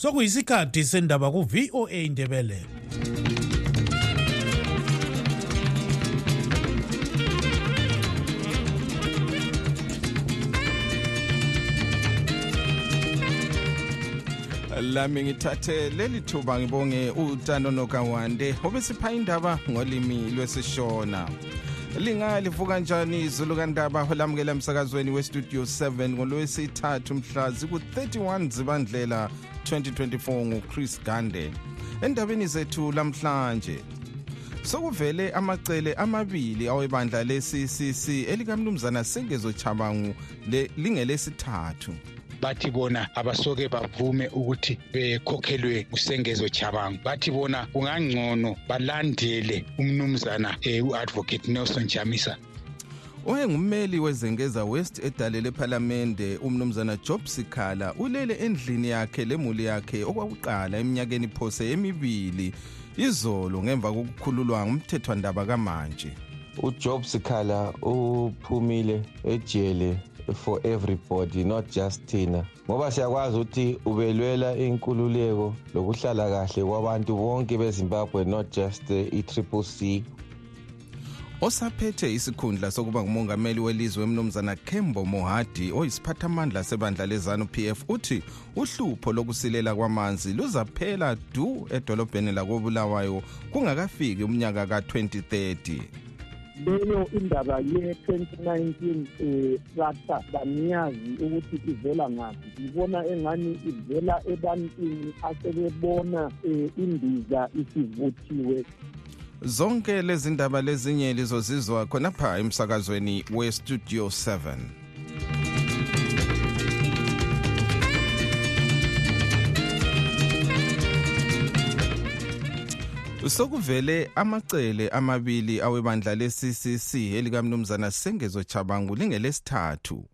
sokuyisikhathi sendaba ku-voa indebele lami ngithathe leli thuba ngibonge utano nokawande obesipha indaba ngolimi lwesishona. Linga livuka njani izulu kandaba olamukela emsakazweni westudio 7 ngolwesithathu mhla ziku-31 zibandlela 2024 nguchris gande. Endabeni zethu lamhlanje sokuvele amacele amabili awebandla le-ccc elikamnumzana sengezo chabangu lingelesithathu bathi bona abasoke bavume ukuthi bekhokhelwe ngusengezo chabangu bathi bona kungangcono balandele umnumzana um u-advocate nelson jamisa oyengummeli wezengeza west edale lephalamende umnumzana job sikhala ulele endlini yakhe lemuli yakhe okwakuqala eminyakeni phose emibili. Izolo ngemva kokukhululwa ngumthethwandaba kamanje. Ujob sikhala uphumile ejele for everybody not just thina ngoba siyakwazi ukuthi ubelwela inkululeko lokuhlala kahle kwabantu bonke bezimbabwe not just i-triple c. Osaphethe isikhundla sokuba ngumongameli welizwe emnumzana kembo mohadi oyisiphathamandla sebandla lezanu p f uthi uhlupho lokusilela kwamanzi luzaphela du edolobheni lakobulawayo kungakafiki umnyaka ka-2030 leyo indaba ye-2019 um rata bangiyazi ukuthi ivela ngaphi. Ngibona engani ivela ebantwini asebebona um indiza isivuthiwe. Zonke lezi ndaba lezinye lizozizwa khonapha emsakazweni westudio 7 sokuvele amacele amabili awebandla le-ccc elikamnumzana sengezo chabangu lingelesithathu.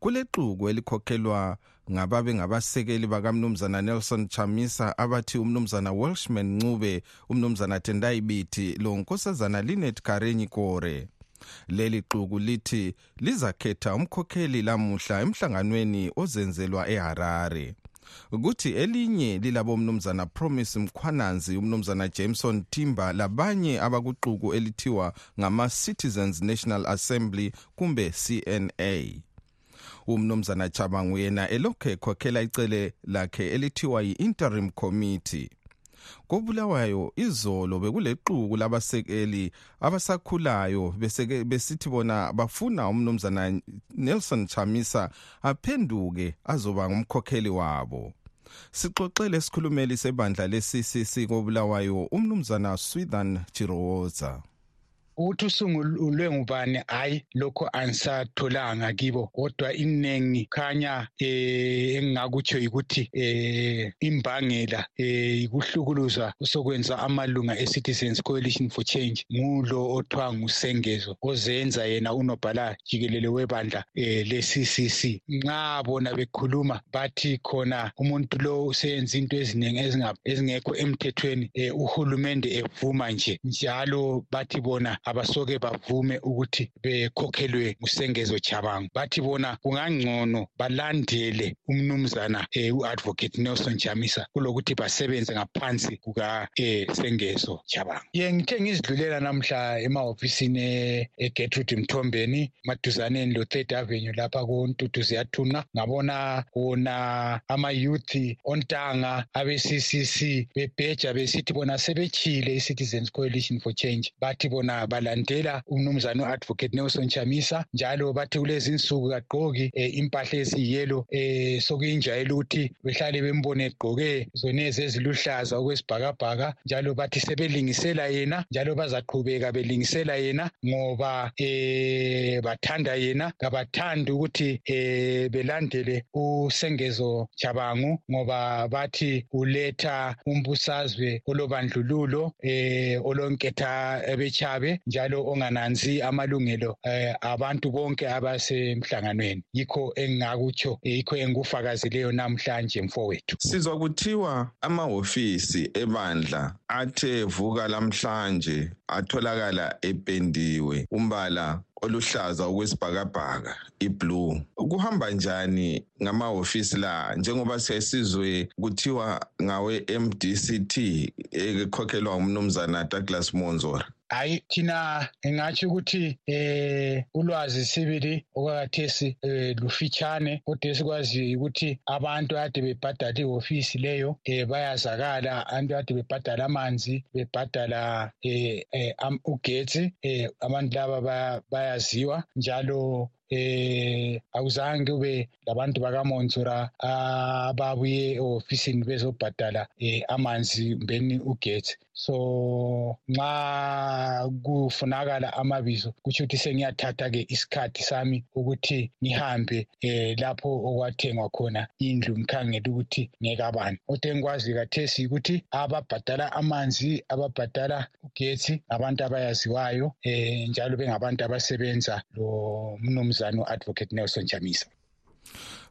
Kulexuku elikhokhelwa ngababe ngabasekeli bakamnumzana nelson chamisa abathi umnumzana welshman ncube umnumzana tendai biti lo nkosazana linet karenyi kore. Leli xuku lithi lizakhetha umkhokheli lamuhla emhlanganweni ozenzelwa eharare. Kuthi elinye lilabo mnumzana promise mkhwananzi umnumzana jameson timber labanye abakuxuku elithiwa ngama-citizens national assembly kumbe cna umnumzana chabangu yena elokhu ekhokhela icele lakhe elithiwa yi-interim committee kobulawayo izolo bekulequku labasekeli abasakhulayo besithi bona bafuna umnumzana nelson chamisa aphenduke azoba ngumkhokheli wabo. Sixoxele isikhulumeli sebandla le-ccc kobulawayo umnumzana swithan chirowoza ukuthi usungulwe ngubani? Hayi lokho angisatholanga kibo. Kodwa iningi khanya eh engingakutsho yikuthi eh imbangela eh ikuhlukuluzwa usokwenza amalunga e-Citizens Coalition for Change ngulo othiwa ngusengezo ozenza yena unobhala jikelele webandla eh le-CCC nxa bona bekhuluma bathi khona umuntu lo useyenza into eziningi ezingekho emthethweni eh uhulumende evuma nje njalo bathi bona abasoke bavume ukuthi bekhokhelwe ngusengezo chabangu bathi bona kungangcono balandele umnumzana eh, u-advocate nelson jamisa kulokuthi basebenze ngaphansi kuka-sengezo eh, chabangu ye ngithe ngizidlulela namhla emahofisini egertrude mthombeni maduzaneni lo-third avenue lapha kontuthu ziyathunqa ngabona wona ama-youth ontanga abe-ccc bebheja besithi bona sebechile i-citizens coalition for change. Bathi bona balandela umnumzana u-advocate nelson chamisa njalo bathi kulezi insuku kagqoki um impahla eziyiyelo um sokuyinjayelo ukuthi behlale bembone egqoke zonezi eziluhlaza okwesibhakabhaka njalo bathi sebelingisela yena njalo bazaqhubeka belingisela yena ngoba um bathanda yena. Kabathandi ukuthi um belandele usengezo jabangu ngoba bathi uletha umbusazwe olobandlululo um olonketha ebechabe onothile njalo ongananzi amalungelo eh, abantu bonke abasemhlanganweni. Yikho engingakutsho yikho engikufakazileyo namhlanje mfowethu. Sizwa kuthiwa amahofisi ebandla athe vuka lamhlanje atholakala ependiwe umbala oluhlaza okwesibhakabhaka iblue. Kuhamba njani ngamahofisi la? Njengoba siyasizwe kuthiwa ngawe MDCT ekhokhelwa umnumzana Douglas Monzora. Hayi thina ngingatsho ukuthi eh ulwazi sibili okwakathesi eh, lufitshane. Kodwa esikwaziyo ukuthi abantu ade bebhadala ihofisi leyo eh bayazakala. Abantu ade bebhadala amanzi bebhadala eh, eh ugetsi eh abantu laba bayaziwa njalo eh awuzange kube labantu bakaMonsura ababuye ehofisini bezobhadala eh amanzi mbeni ugetsi so nxa kufunakala amabizo kutsho ukuthi sengiyathatha ke isikhathi sami ukuthi ngihambe eh lapho okwathengwa khona indlu ngikhangele ukuthi ngekabani. Kodwa engikwazi kathesi ukuthi ababhadala amanzi ababhadala ugetsi abantu abayaziwayo eh njalo bengabantu abasebenza lo mnumzane u-advocate Nelson Jamisa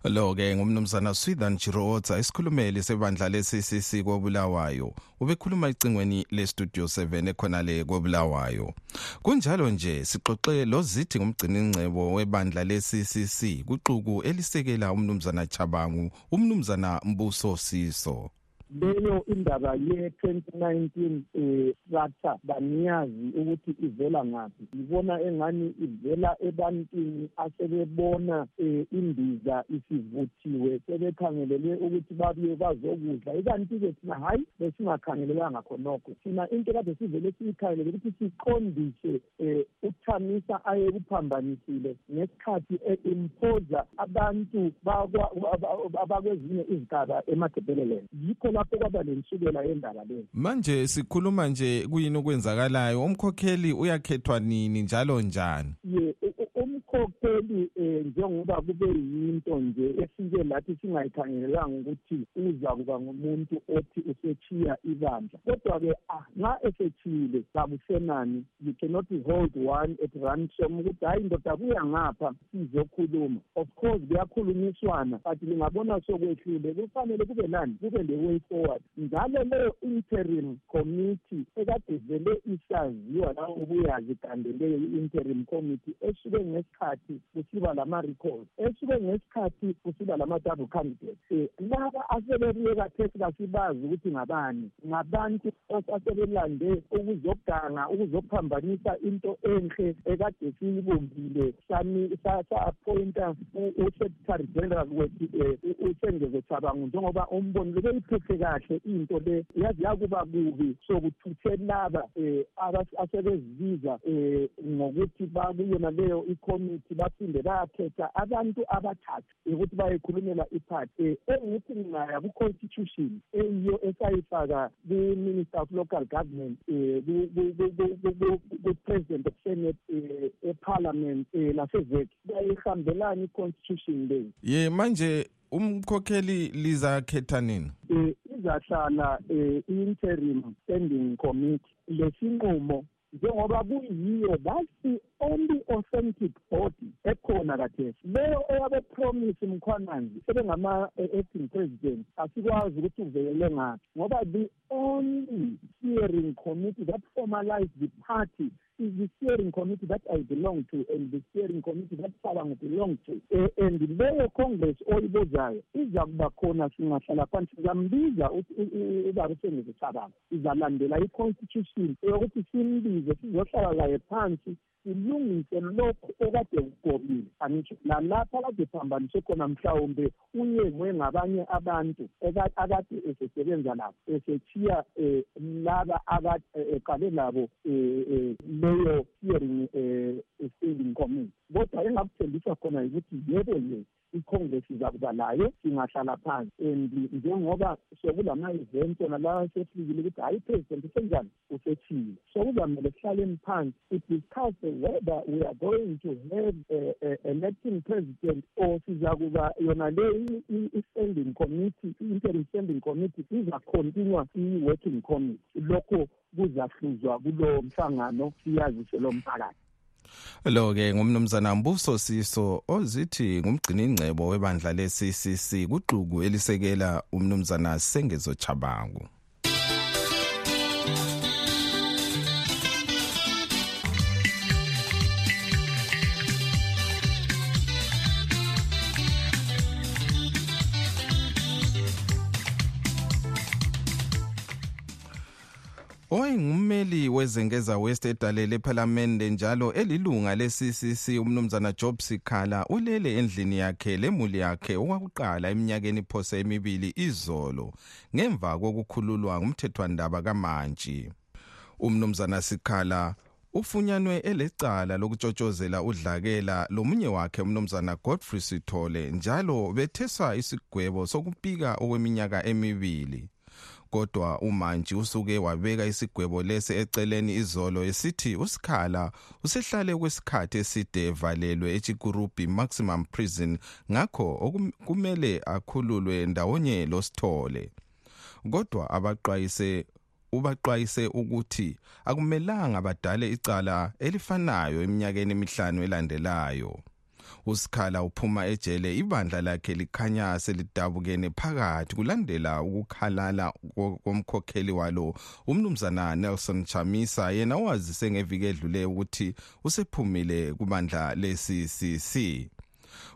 lo ke ngumnumzana Swithan Chiroza isikhulumeli sebandla le-CCC kobulawayo. Ubekhuluma icingweni le-studio 7 ekhonale kobulawayo. Kunjalo nje sixoxe lozithi ngumgciningcebo webandla le-CCC kuxuku elisekela umnumzana Chabangu umnumzana Mbuso Siso. Leyo indaba ye-2019 eh ratha baniyazi ukuthi ivela ngaphi ngibona engani ivela ebantwini asebebona eh imbiza isivuthiwe sebekhangelele ukuthi babuye bazokudla ikanti-ke thina hhayi besingakhangelelanga khonokho thina into kade sivele siyikhangelele ukuthi siqondise um uthamisa ayekuphambanisile ngesikhathi e-imposa abantu abakwezinye izigaba emadebeleland yikho lapho kwaba lensukela yendaba leyo manje sikhuluma nje kuyini okwenzakalayo? Umkhokheli uyakhethwa nini njalo njani? Ye umkhokheli um njengoba kube yinto nje esike lathi singayikhangelelanga ukuthi uza kuba ngumuntu othi usechiya ibandla. Kodwa-ke nxa esechiyile kakusenani you cannot hold one at ransom ukuthi hhayi ndoda kuya ngapha sizokhuluma. Of course kuyakhulunyiswana but lingabona sokwehlule kufanele kube nani? Kube le-way forward. Njalo leyo interim committee ekade vele isaziwa nangokuyazi kandeleyo i-interim committee esuke ngesikhathi kusiba lama-records. Esuke ngesikhathi kusiba lama-double candidates. Um laba asebebuye kathesi kasibazi ukuthi ngabani. Ngabantu asebelande ukuzoganga ukuzophambanisa into enhle ekade siyibumbile sa-appointa u-secretary general wethu um usengezo chabangu njengoba umbono lebeyiphethe kahle into le. Yazi yakuba kubi sokuthuthe laba um asebezibiza um ngokuthi bakuyona leyo ikhomithi baphinde bayakhetha abantu abathathu ukuthi bayekhulumela iphathi um engithi ngingaya ku-constitution eyiyo esayifaka ku-minister of local government um ku-president of senate um eparliament um lasevek bayihambelani i-constitution leyo ye manje umkhokheli lizakhetha nini? Um izahlala um i-interim standing committee. Lesinqumo njengoba kuyiyo that's the only authentic body ekhona kathesi leyo eyabe promise mkhwananzi sebengama-acting president asikwazi ukuthi uvelele ngaphi ngoba the only steering committee that formalized the party is the steering committee that I belong to and the steering committee that Sabango belong to. Uh, and leyo congress oyibozayo iza kuba khona singahlala phansi sizambiza ubaba usengeze Sabango izalandela i-constitution yokuthi simbize sizohlala laye phansi silungise lokhu okade kugobile angitsho nalapha kade phambanise khona mhlawumbe uyengwe ngabanye abantu akade esesebenza labo esechiya um laba eqale labo um leyo hearing um standing committee. Kodwa engakuthembisa khona yikuthi yebo ye icongress izakuba layo singahlala phansi. And njengoba sokulama-event ona lawa sefikile ukuthi hhayi ipresident usenjani usethile sokuzamele sihlaleni phansi sidiscusse whether we are going to have a, a electing president or sizakuba yona le i-standing committee i-interim standing committee izacontinua i-working committee. Lokho kuzahluzwa kulowo mhlangano siyazise lo mphakathi. Lo ke ngumnumzana Mbuso Siso ozithi ngumgcini ingcebo webandla le-CCC kuxuku elisekela umnumzana Sengezo Chabangu Oyingummeli wezengeza West edalele eParliament njalo elilunga leCCC umnumzana Job Sikhala ulele endlini yakhe lemuli yakhe okwakuqala eminyakeni phose emibili izolo ngemva kokukhululwa ngumthethwandaba kaMantshi. Umnumzana Sikhala ufunyanwe elecala lokutshotshozela udlakela lomunye wakhe umnumzana Godfrey Sithole njalo betheswa isigwebo sokupika okweminyaka emibili. Kodwa umantshi usuke wabeka isigwebo lesi eceleni izolo esithi usikhala usehlale kwesikhathi eside evalelwe echikurubi maximum prison ngakho kumele akhululwe ndawonye losithole. Kodwa abaxwayise ubaxwayise ukuthi akumelanga badale icala elifanayo eminyakeni emihlanu elandelayo. Usikhala uphuma ejele ibandla lakhe likhanya selidabukene phakathi kulandela ukukhalala komkhokheli walo umnumzana Nelson Chamisa. Yena owazise ngeviki edlule ukuthi usephumile kubandla le-CCC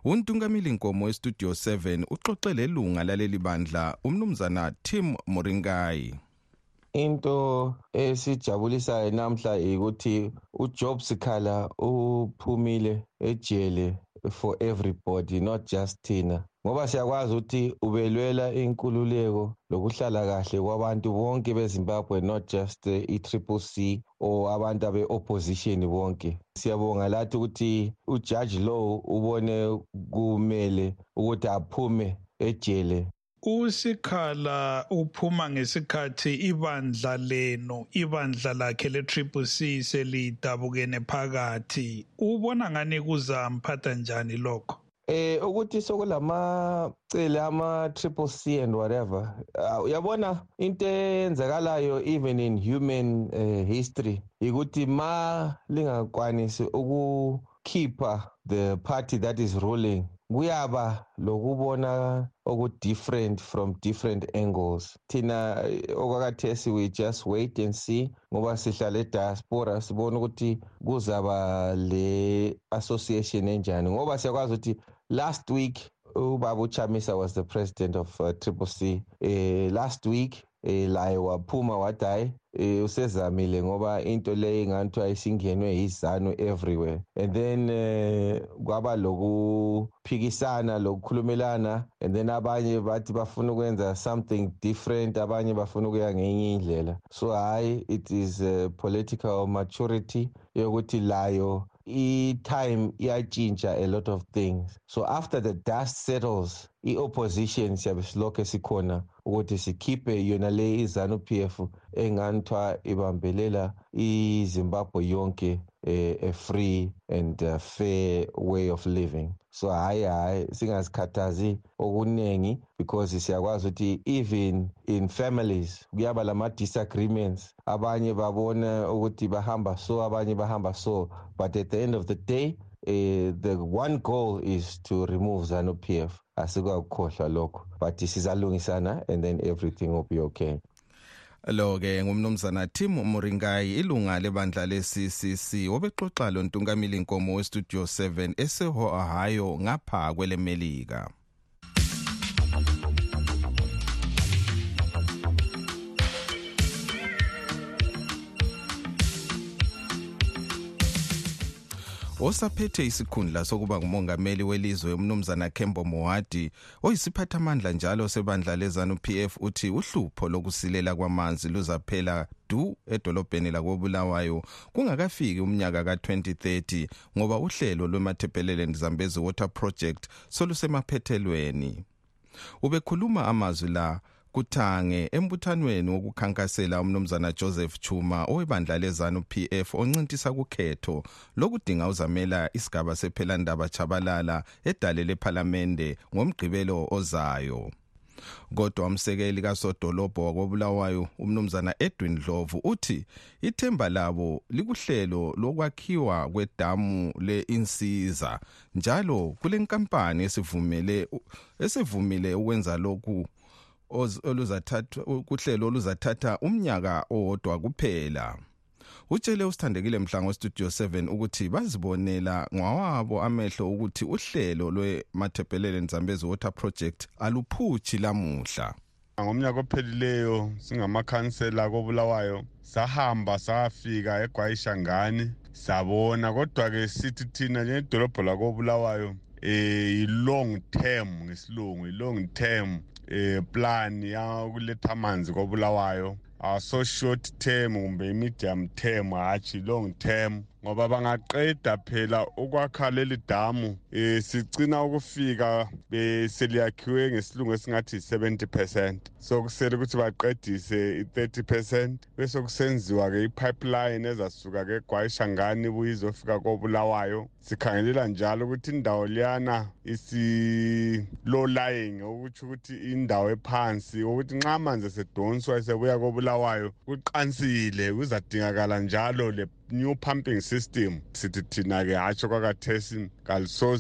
untungamili nkomo estudio 7 uxoxele lunga laleli bandla umnumzana Tim Moringai into esijabulisayo namhla ukuthi uJob Sikhala uphumile ejele for everybody not just thina. Ngoba siyakwazi ukuthi ubelwela inkululeko lokuhlala kahle kwabantu bonke bezimbabwe not just i-triple c or abantu abe-opposition bonke. Siyabonga lathi ukuthi ujaji low ubone kumele ukuthi aphume ejele usikhala uphuma ngesikhathi ibandla leno ibandla lakhe le-triple c selidabukene phakathi. Ubona ngani kuzamphatha njani lokho? Eh ukuthi sokulamacele ama-triple c and whatever. Uh, uyabona into eyenzakalayo even in human uh, history ukuthi ma lingakwanisi ukukhipha the party that is ruling kuyaba lokubona oku-different from different angles. Thina okwakathesi we just wait and see ngoba sihlala ediaspora sibona ukuthi kuzaba le association enjani ngoba siyakwazi ukuthi last week ubaba uchamisa was the president of uh, triple c uh, last week eh laye waphuma wathi hayi eh usezamile ngoba into le nganithiwa isingenwe yizanu everywhere. And then eh kwaba lokuphikisana lokukhulumelana and then abanye bathi bafuna ukwenza something different abanye bafuna ukuya ngenye indlela. So hayi it is a political maturity yokuthi layo i-time iyatshintsha a lot of things. So after the dust settles i-opposition siyabe silokhu sikhona. Ukuthi sikhiphe yona le izanu p f enganithwa ibambelela izimbabwe yonke eh, a free and uh, fair way of living. So hayi hayi singazikhathazi okuningi because siyakwazi ukuthi even in families kuyaba lama-disagreements. Abanye babona ukuthi bahamba so abanye bahamba so but at the end of the day uh, the one goal is to remove zanu p f. asikakukhohlwa lokho but sizalungisana and then everything will be okay. Lo ke ngumnumzana Tim Muringai ilunga lebandla leCCC obexoxa lo ntungamili inkomo westudio 7 eseho Ohio ngapha kwelemelika osaphethe isikhundla sokuba ngumongameli welizwe umnumzana Kembo Moati oyisiphathamandla njalo sebandla lezanu PF uthi uhlupho lokusilela kwamanzi luzaphela du edolobheni lakobulawayo kungakafiki umnyaka ka2030 ngoba uhlelo lwemathephelele Zambezi Water Project solusemaphethelweni. Ubekhuluma amazwi la kuthange embuthanweni wokukhankasela umnumzana Joseph Chuma owebandla lezanu PF oncintisa kukhetho lokudinga uzamela isigaba sephelandaba chabalala edale lephalamende ngomgqibelo ozayo. Kodwa umsekeli kasodolobho wakobulawayo umnumzana Edwin Dlovu uthi ithemba labo likuhlelo lokwakhiwa kwedamu leinsiza njalo kulenkampani esivumele esivumile ukwenza lokhu oluzathatha kuhlelo oluzathatha umnyaka owodwa kuphela. Utshele usithandekile mhlango studio 7 ukuthi bazibonela ngwawabo amehlo ukuthi uhlelo lwemathebhelele nzambezi water project aluphuthi lamuhla. Ngomnyaka ophelileyo singamakhansela kobulawayo sahamba sayafika egwayishangani sabona. Kodwa-ke sithi thina njengedolobho lakobulawayo eh i-long term ngesilungu i-long term eh plan yakuletha amanzi kobulawayo aso short term kumbe i-medium term hatshi long term ngoba bangaqeda phela ukwakha leli damu. Eh sigcina ukufika beseliyakhiwe ngesilungu esingathi 70% so kusele ukuthi baqedise i-30% bese kusenziwa ke ipipeline ezasuka ke eGwayishangani buyizofika kobulawayo. Sikhangelela njalo ukuthi indawo liyana isi low lying okuthi ukuthi indawo ephansi ukuthi nxa amanzi esedonswa esebuya kobulawayo kuqansile kuzadingakala njalo le new pumping system. Sithi thina-ke hatsho kwakathesi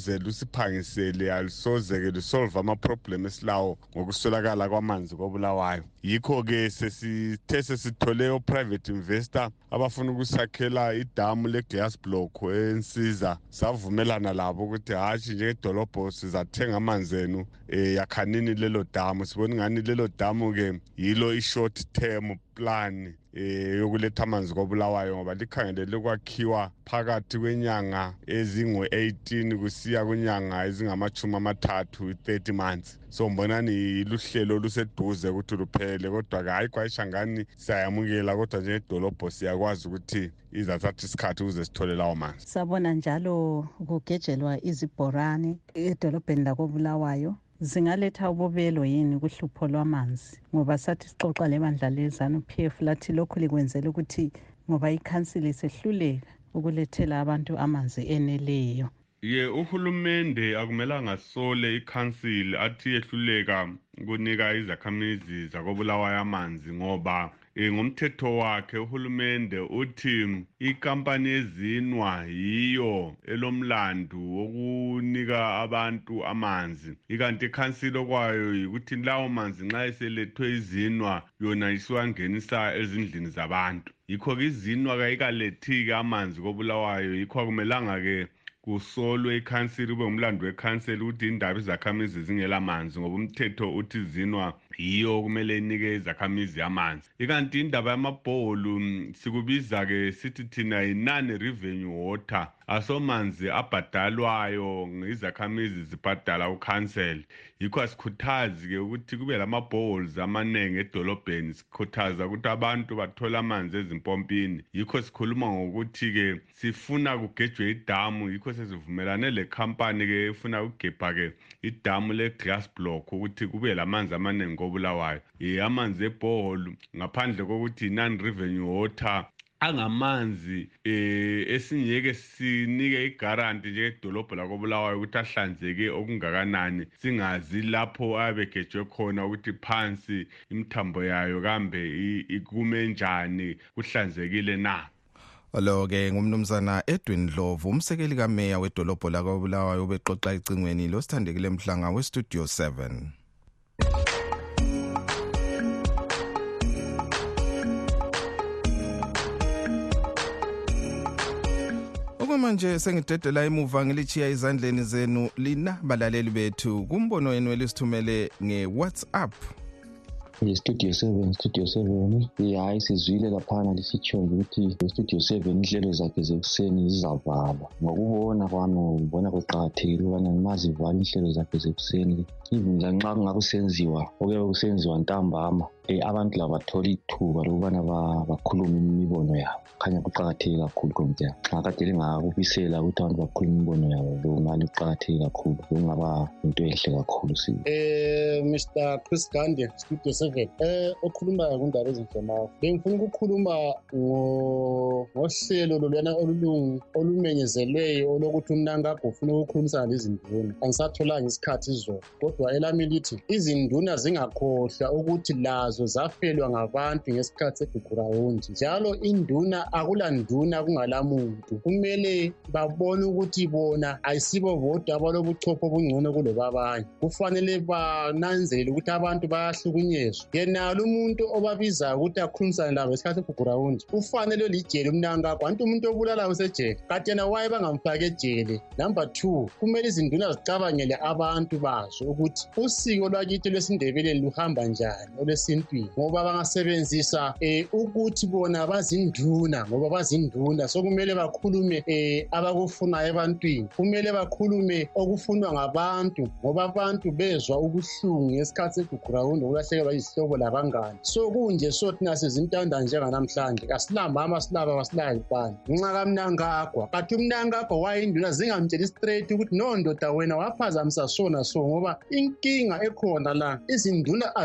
kalisoze lusiphangisele alisoze-ke lisolve amaproblem esilawo ngokuswelakala kwamanzi kobulawayo. Yikho-ke sesithe sesithole o-private investor abafuna ukusakhela idamu le-glass block ensiza. Savumelana labo ukuthi hatshi njengedolobho sizathenga amanzi enu um yakhanini lelo damu. Sibona ingani lelo damu-ke yilo i-short term plan. Eh yokuletha amanzi kobulawayo ngoba likhangelele kwakhiwa phakathi kwenyanga ezingu-18 kusiya kwinyanga ezingamachumi amathathu i-30 months. So mbonani luhlelo luseduze ukuthi luphele kodwa-ke hayi kwayishangani siyayamukela kodwa njengedolobho siyakwazi ukuthi izathatha isikhathi ukuze sithole lawo manzi. Sabona njalo kugejelwa izibhorane edolobheni lakobulawayo. Zingaletha ububelo yini kuhlupho lwamanzi? Ngoba sathi sixoxa lebandla lezanu p f lathi lokhu likwenzela ukuthi ngoba ikhansili isehluleka ukulethela abantu amanzi eneleyo. Ye uhulumende akumelanga sole ikhansili athi yehluleka ukunika izakhamizi zakobulawayo amanzi ngoba e, ngomthetho wakhe uhulumende uthi ikampani yezinwa yiyo elomlandu wokunika abantu amanzi. Ikanti ikhansili okwayo yikuthi lawo manzi nxa eselethwe izinwa yona isiwangenisa ezindlini zabantu. Yikho-ke izinwa kayikalethi-ke amanzi kobulawayo yikho akumelanga-ke kusolwe ikhansili kube umlando wekhanseli ukuthi indaba izakhamizi zingela manzi ngoba umthetho uthi zinwa yiyo kumele inike izakhamizi amanzi. Ikanti indaba yamabholu sikubiza-ke sithi thina yinani revenue water asomanzi abhadalwayo izakhamizi zibhadala ukhanseli yikho asikhuthazi-ke ukuthi kube lama-bowls amaningi edolobheni sikhuthaza ukuthi abantu bathole amanzi ezimpompini. Yikho sikhuluma ngokuthi-ke sifuna kugejwe idamu yikho sesivumelane le khampani-ke efuna ukugebha-ke idamu le-glass block ukuthi kube lamanzi amaningi kobulawayo. Um amanzi ebholu ngaphandle kokuthi i-non revenue water angamanzi eh esingeke sinike igaranti njengedolobho lakobulawayo ukuthi ahlanzeke okungakanani singazi lapho abegejwe khona ukuthi phansi imthambo yayo kambe ikume njani kuhlanzekile na? Lo-ke ngumnumzana edwin dlovu umsekeli kameya wedolobho lakobulawayo ubexoxa ecingweni losithandekile mhlanga westudio 7 okwamanje sengidedela emuva ngilichiya ezandleni zenu lina balaleli bethu kumbono wenu elisithumele nge-whatsapp. Nge-studio seven studio seven. Hayi sizwile laphana lisitsho ukuthi i-studio seven inhlelo zakhe zekuseni zizavalwa. Ngokubona kwami ngibona kuqakathekile ukubana nxa zivala inhlelo zakhe zekuseni. Even lanxa kungakusenziwa okuyabe kusenziwa ntambama. um abantu laba bathole ithuba lokubana bakhulume imibono yabo. Khanya kuqakatheke kakhulu komtya nxa kade lingakubisela ukuthi abantu bakhulume imibono yabo bekungani kuqakatheke kakhulu. Bekungaba yinto enhle kakhulu si um mr chris gande studio seven. Um okhulumayo kundaba ezinhlemayo bengifuna ukukhuluma ngohlelo lolwana olulungu olumenyezelweyo olokuthi umnankago ufuna ukukhulumisana lezinduna angisatholanga isikhathi izolo kodwa elami lithi izinduna zingakhohlwa ukuthi lazo zafelwa ngabantu ngesikhathi segugurawundi njalo induna akulanduna kungalamuntu. Kumele babone ukuthi bona ayisibo bodwa abalobuchopho obungcono kulobabanye. Kufanele bananzelele ukuthi abantu bayahlukunyezwa. Yenalo umuntu obabizayo ukuthi akhulumisane labo ngesikhathi segugurawundi ufanele lijele umnankakho kanti umuntu obulalayo usejele kanti yena waye bangamfaki ejele? Number two kumele izinduna zicabangele abantu bazo ukuthi usiko lwakithi lwesindebeleni luhamba njani olwesintwini ngoba bangasebenzisa um ukuthi bona bazinduna ngoba bazinduna. So kumele bakhulume um abakufunayo ebantwini. Kumele bakhulume okufunwa ngabantu ngoba abantu bezwa ubuhlungu ngesikhathi segugurawundi ukulahlekelwa yizihlobo labangani. So kunje so thina sizintanda njenganamhlanje kasilamama silaba silayibani nxa kamnankagwa kathi umnankagwa wayinduna zingamtsheli straight ukuthi no ndoda wena waphazamisa so na so ngoba inkinga ekhona la izinduna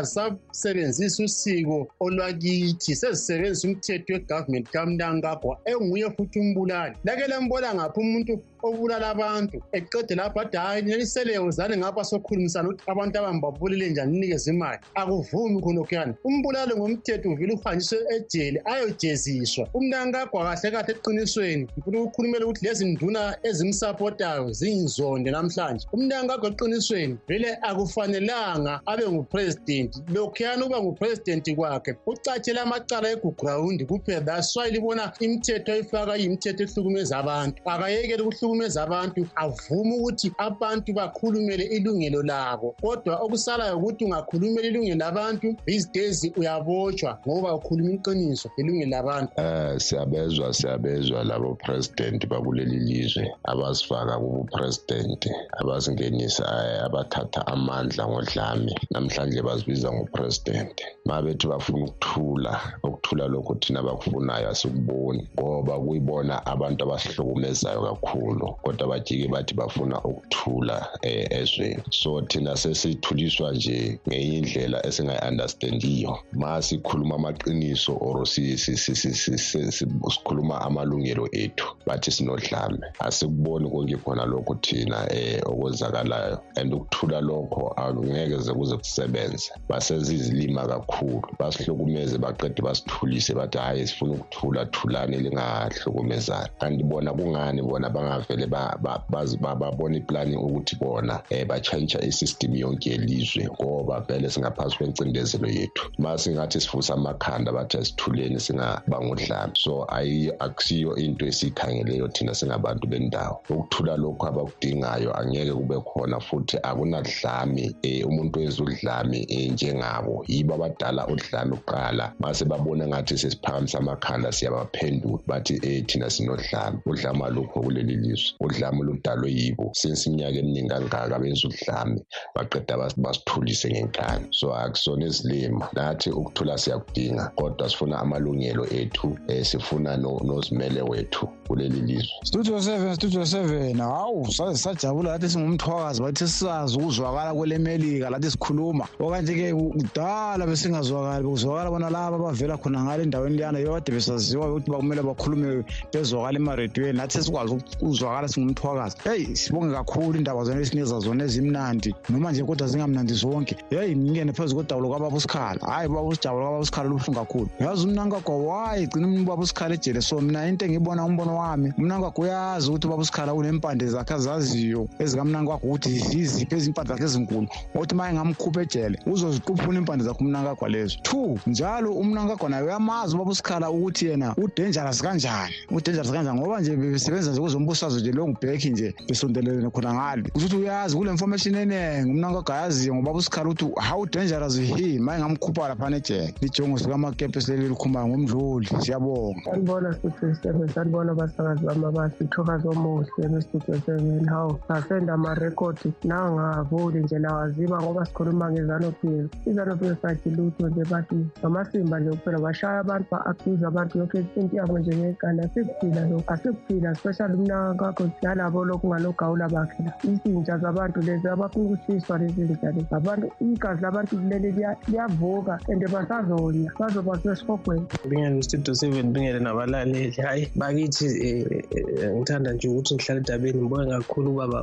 azisasebenzisi usiko olwakithi sezisebenzisa umthetho wegovernment kamnankagwa enguye futhi umbulali. Lake lembona ngaphi umuntu obulala abantu eqede lapho ade hayi neliseleyo zane ngapha sokhulumisana ukuthi abantu abambabulile njani ninikeze imali. Akuvumi khonokhuyana umbulalo ngomthetho uvile uhanjiswe ejele ayojeziswa. Umnankagwa kahle kahle eqinisweni. Ngifuna ukukhulumela ukuthi lezi nduna ezimsapotayo ziyinzonde namhlanje. Umnankagwa eqinisweni vele akufanelanga abe ngupresidenti lokhuyana uba ngupresidenti kwakhe ucatshele amacala egugrawundi kuphela. That's why libona imithetho ayifaka iyimithetho ehlukumeza abantu. Akayekele ukuhlukumeza abantu avume ukuthi abantu bakhulumele ilungelo labo. Kodwa okusalayo ukuthi ungakhulumela ilungelo labantu these days uyabotshwa ngoba ukhuluma iqiniso ilungelo labantu. Um siyabezwa siyabezwa labo president bakuleli lizwe abasifaka kubupresident abasingenisa abathatha amandla ngodlame. Namhlanje bazibiza ngopresident. Ma bethi bafuna ukuthula ukuthula lokhu thina bakufunayo asikuboni ngoba kuyibona abantu abasihlukumezayo kakhulu. Kodwa bajike bathi bafuna ukuthula um ezweni. So thina sesithuliswa nje ngenye indlela esingayi-understandiyo. Ma sikhuluma amaqiniso or sikhuluma amalungelo ethu bathi sinodlame. Asikuboni konke khona lokhu thina um okwenzakalayo. And ukuthula lokho angeke ze kuze kusebenze. Basezizilima kakhulu. Basihlukumeze baqede basithulise bathi hhayi sifuna ukuthula thulani lingahlukumezani. Kanti bona kungani bona bangavele babona iplani ukuthi bona um batshantsha isystem yonke yelizwe ngoba vele singaphansi kwencindezelo yethu. Ma singathi sifusa amakhanda bathi asithuleni singaba ngodlame so akusiyo into esiyikhangeleyo thina singabantu bendawo. Ukuthula lokhu abakudingayo angeke kube khona futhi akunadlame um umuntu wenza udlame um njengabo. Yibo abadala udlame kuqala. Mase babona ngathi sesiphakamisa amakhanda siyabaphendula bathi um thina sinodlame. Udlame alukho kuleli lizwe. Udlame ludalwe yibo. Since iminyaka eminingi kangaka benza udlame baqeda basithulise ngenkani. So akusona izilima nathi ukuthula siyakudinga kodwa sifuna amalungelo ethu um sifuna nozimele wethu kuleli lizwe. Studio seven studio seven. Hawu saze sajabula lathi singumthwakazi bathi sisazi ukuzwakala kwelemelika lathi sikhuluma. Okanje-ke kudala besingazwakali bekuzwakala bona laba abavela khona ngale endaweni liyana yibo kade besaziwa ukuthi bakumele bakhulume bezwakala emarediyweni nathi sesikwazi ukuzwakala singumthwakazi. Heyi sibonge kakhulu indaba zona esinikeza zona ezimnandi noma nje kodwa zingamnandi zonke. Heyi ngingene phezu kodabulo kwababa usikhala hhayi ubaba usijabulo kwababa usikhala lubuhlungu kakhulu. Yazi umnankagwa waye gcina ubaba usikhala ejele. So mina into engiyibona umbono wami umnankagwa uyazi ukuthi ubaba usikhala unempande zakhe azaziyo ezikamnankagwa ukuthi yiziphi ezimpande zakhe ezinkulu. Othi ma engamkhupha ejele uzoziquphuna impande zakhe umnankagwa lezo two njalo umnankagwa naye uyamazi ubaba usikhala ukuthi yena udangerous kanjani udangerous kanjani. Ngoba nje besebenza nje kuzombusazwe nje lo ngubhekhi nje besondelelene khona ngale. Ukuthi uyazi kule information eningi umnankagwa ayaziyo ngoba usikhala ukuthi how dangerous he? Ma engamkhupha laphana ejele lijongo sikamakepesi leli likhumbayo ngomdluli siyabonga. Sanibona sisisebe sanibona abasakazi bami abahle ithokazi omuhle bestudio seven hawu ngasenda amarekhodi nangavuli nje nawaziba ngoba sikhuluma ngezanopil izanopil sathi lutho nje bathi ngamasimba nje kuphela bashaya abantu ba-accuse abantu yonke into yabo njengegana asikuphila lokhu asikuphila especially umnakakho nalabo lokhu ngalogawula bakhe. La izintsha zabantu lezi abafuna ukushiswa lezi ntsha lezi abantu igazi labantu leli liyavuka and basazonya bazoba sesihogweni bingene studio seven bingele nabalaleli hayi bakithi um ngithanda nje ukuthi ngihlala edabeni ngibonge kakhulu ubaba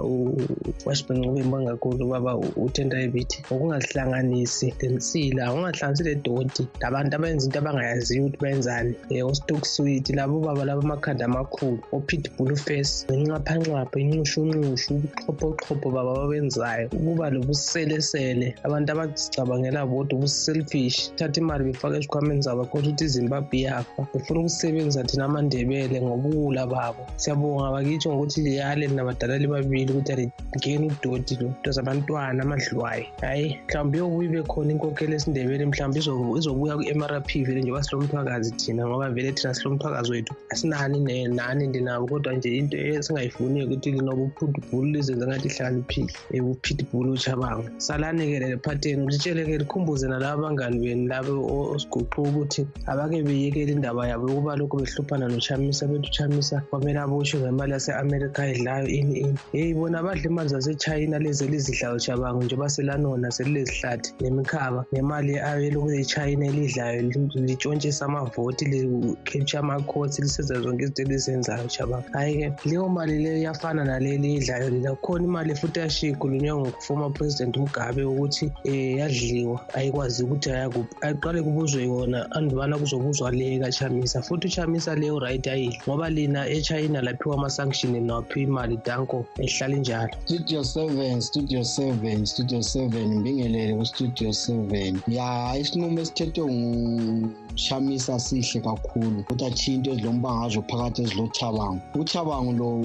washibengcube ngibonge kakhulu ubaba utenda ebithi ngokungazihlanganisi lensila ungahlanganisi le doti labantu abenza into abangayaziyo ukuthi benzani um ostock sweet labo baba laba amakhanda amakhulu opitbull face ngenxaphanxapha inxushunxushu ubuxhophoxhopho baba babenzayo ukuba lobuselesele abantu abazicabangela bodwa ubuselfish thatha imali befake esikhwameni zabo khodwa ukuthi izimbabwe iyafa. Befuna ukusebenza thina amandebele ngobuwula babo. Siyabonga bakitsho ngokuthi liyale nabadala libabili ukuthi alingeni udoti lo nto zabantwana amadlwayo hhayi mhlawumbe iyobuya ibe khona inkokhelo esindebele mhlawumbe izobuya ku-mrp vele njengoba silomthwakazi thina ngoba vele thina silomthwakazi wethu. Asinani nani ndinabo kodwa nje into esingayifuniyo ukuthi linoba uphutbhulu lizenze ngathi ihlakaniphile ubupitbull uchabango salani-ke le phatheni litshele-ke likhumbuze nalabo abangani beni labo osiguquka ukuthi abake beyekele indaba yabo yokuba lokhu behluphana nochamisa bethi uchamisa kwamele aboshwe ngemali yase-amerika edlayo ini ini. Yeyi bona badla imali zasechina lezi elizidlayo chabango njengoba selanona selilezihlathi nemikhaba nemali ayeloku echina elidlayo litshontshisa amavoti li-capture ama-courts lisenza zonke izinto elizenzayo chabango hhayi-ke leyo mali leyo iyafana naleli idlayo lila kukhona imali futhi yashikhulunywa ngufoma president mugabe ukuthi um yadliwa ayikwazi ukuthi ayakuphi. Aqale kubuzwe yona andubana kuzobuzwa le kachamisa futhi uchamisa leyo right ayidli ngoba lina echina laphiwa ama-sanction nawaphiwa imali danko ehlala injalo. Studio seven studio seven studio seven mbingelele kustudio seven. Ya isinqumo esithethwe ngushamisa sihle kakhulu ukuthi achiye into ezilombangazo phakathi ezilochabango uchabango lo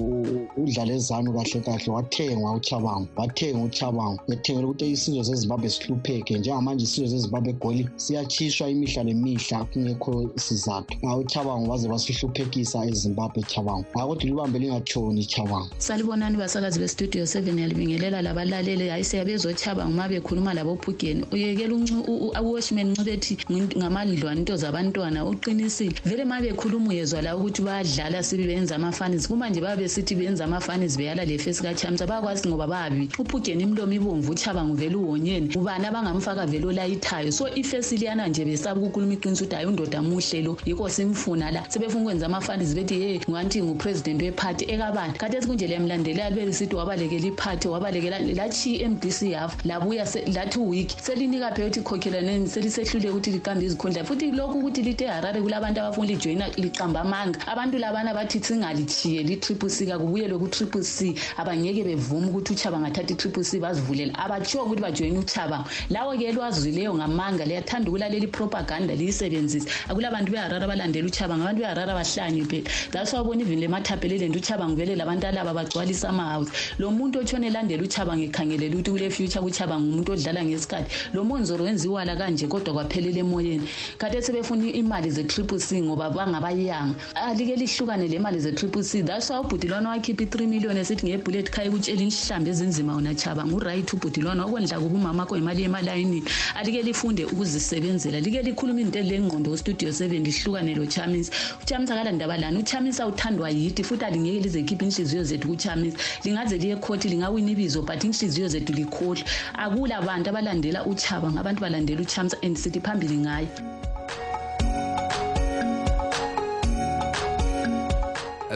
udlala ezanu kahle kahle wathengwa uchabango wathenga uchabango ethengela ukuthi isizwe sezimbabwe sihlupheke njengamanje isizwe sezimbabwe egoli siyatshiswa imihla nemihla kungekho sizathu uchabango baze basihluphekisa ezimbabwe chabango akuthi libambe lingatshoni chabango salibonani basakazi bestudio seven yalibingelela labalaleli. Hayi siyabezochabango uma bekhuluma labophugeni uyekela uwashman ncbethi ngamandlwana into zabantwana uqinisile. Vele ma bekhuluma uyezwa la ukuthi bayadlala sibi benza amafanis kuma nje babe besithi benza amafanis beyala le fesi kachamsa bayakwazi ngoba babi. Uphugeni imlomo ibomvu uchabango vele uwonyeni. Ubani abangamfaka vele olayithayo? So ifesi liyana nje besaba ukukhuluma iqiniso ukuthi hayi undoda muhle lo. Yikho simfuna la. Sebefuna ukwenza amafanis bethi ye ngathi ngupresident wephathi ekabani? Kade sekunje lemlandelayo belisithi wabalekela iphathi wabalekela lachi i-mdc yafa labuya lathi uwiki selinika phela ukuthi khokhelaneni selisehluleke ukuthi liqambe izikhundla. Futhi lokhu ukuthi lithe harare kulabantu abafuna lijoyina liqamba amanga. Abantu labana bathi singalichiye li-triple c kakubuyelwe ku-triple c. Abangeke bevume ukuthi uchaba ngathatha i-triple c bazivulela abatshiwo ukuthi bajoyine uchaba. Lawo-ke elwazileyo ngamanga liyathanda ukulalela ipropaganda liyisebenzise. Akulabantu beharare abalandela uchaba ngabantu beharare abahlanye phela that's wabona even le mathapelelento uchaba ngivele labantu alaba bagcwalisa amahawusi lo muntu otshona elandela uchaba ngikhangelele ukuthi kule future kuchaba ngumuntu odlala ngesikhathi. Lo monzoro wenziwala kanje kodwa kwaphelela emoyeni. Kade sebefuna imali ze-triple c ngoba bangabayanga alike lihlukane le mali ze-triple c. That's why ubhudilwana wakhipha i-three million esithi ngebullet khaya ukutshela inhlambi ezinzima wona chaba. Nguright ubhudilwana okwendla kuba umama kho imali emalayinini alike lifunde ukuzisebenzela. Like likhuluma into elengqondo ustudio seven lihlukane lo chamisa. Uchamisa kalandaba lani uchamisa uthandwa yiti futhi alingeke lize khipha inhliziyo zethu kuchamisa. Lingaze liye ekhoti lingawina ibizo but inhliziyo zethu likhohlwa akula bantu abalandela uchaba ngabantu balandela uchamisa and sithi phambili ngayo.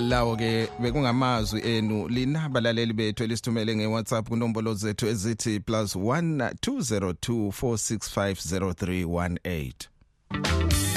lawo ke bekungamazwi enu linabalaleli bethu elisithumele ngeWhatsApp kunombolo zethu ezithi +120246503118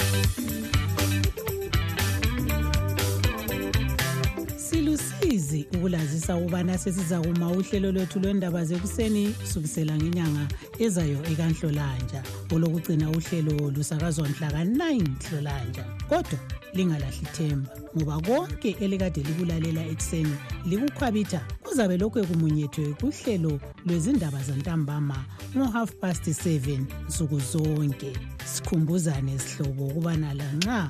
ukulazisa ukubana sesiza kuma uhlelo lwethu lwendaba zekuseni kusukisela ngenyanga ezayo ekanhlolanja. Olokugcina uhlelo lusakazwa mhla ka-9 hlolanja kodwa lingalahli themba ngoba konke elikade likulalela ekuseni likukhwabitha kuzabe lokhu ekumunyethwe kuhlelo lwezindaba zantambama ngo-half past 7 nsuku zonke. Sikhumbuzane sihlobo ukubana lanxa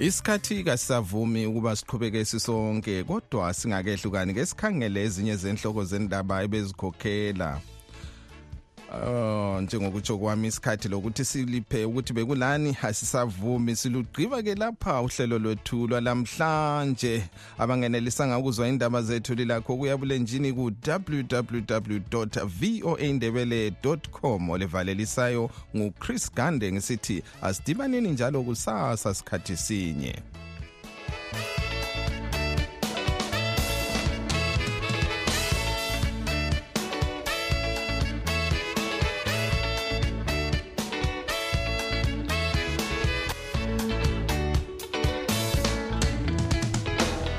Isikhathi kasisavumi ukuba siqhubeke sisonke kodwa singakehlukani ke sikhangele ezinye zenhloko zendaba ebezikhokhela. Oh njengokutsho kwami isikhathi lokuthi siliphe ukuthi bekulani asisavumi silugqiba ke lapha uhlelo lwethu lwalamhlanje abangenelisanga ukuzwa indaba zethu lilakho kuyabulenjini ku www.voaindebele.com olevalelisayo nguChris Gande ngisithi asidibaneni njalo kusasa sikhathi sinye.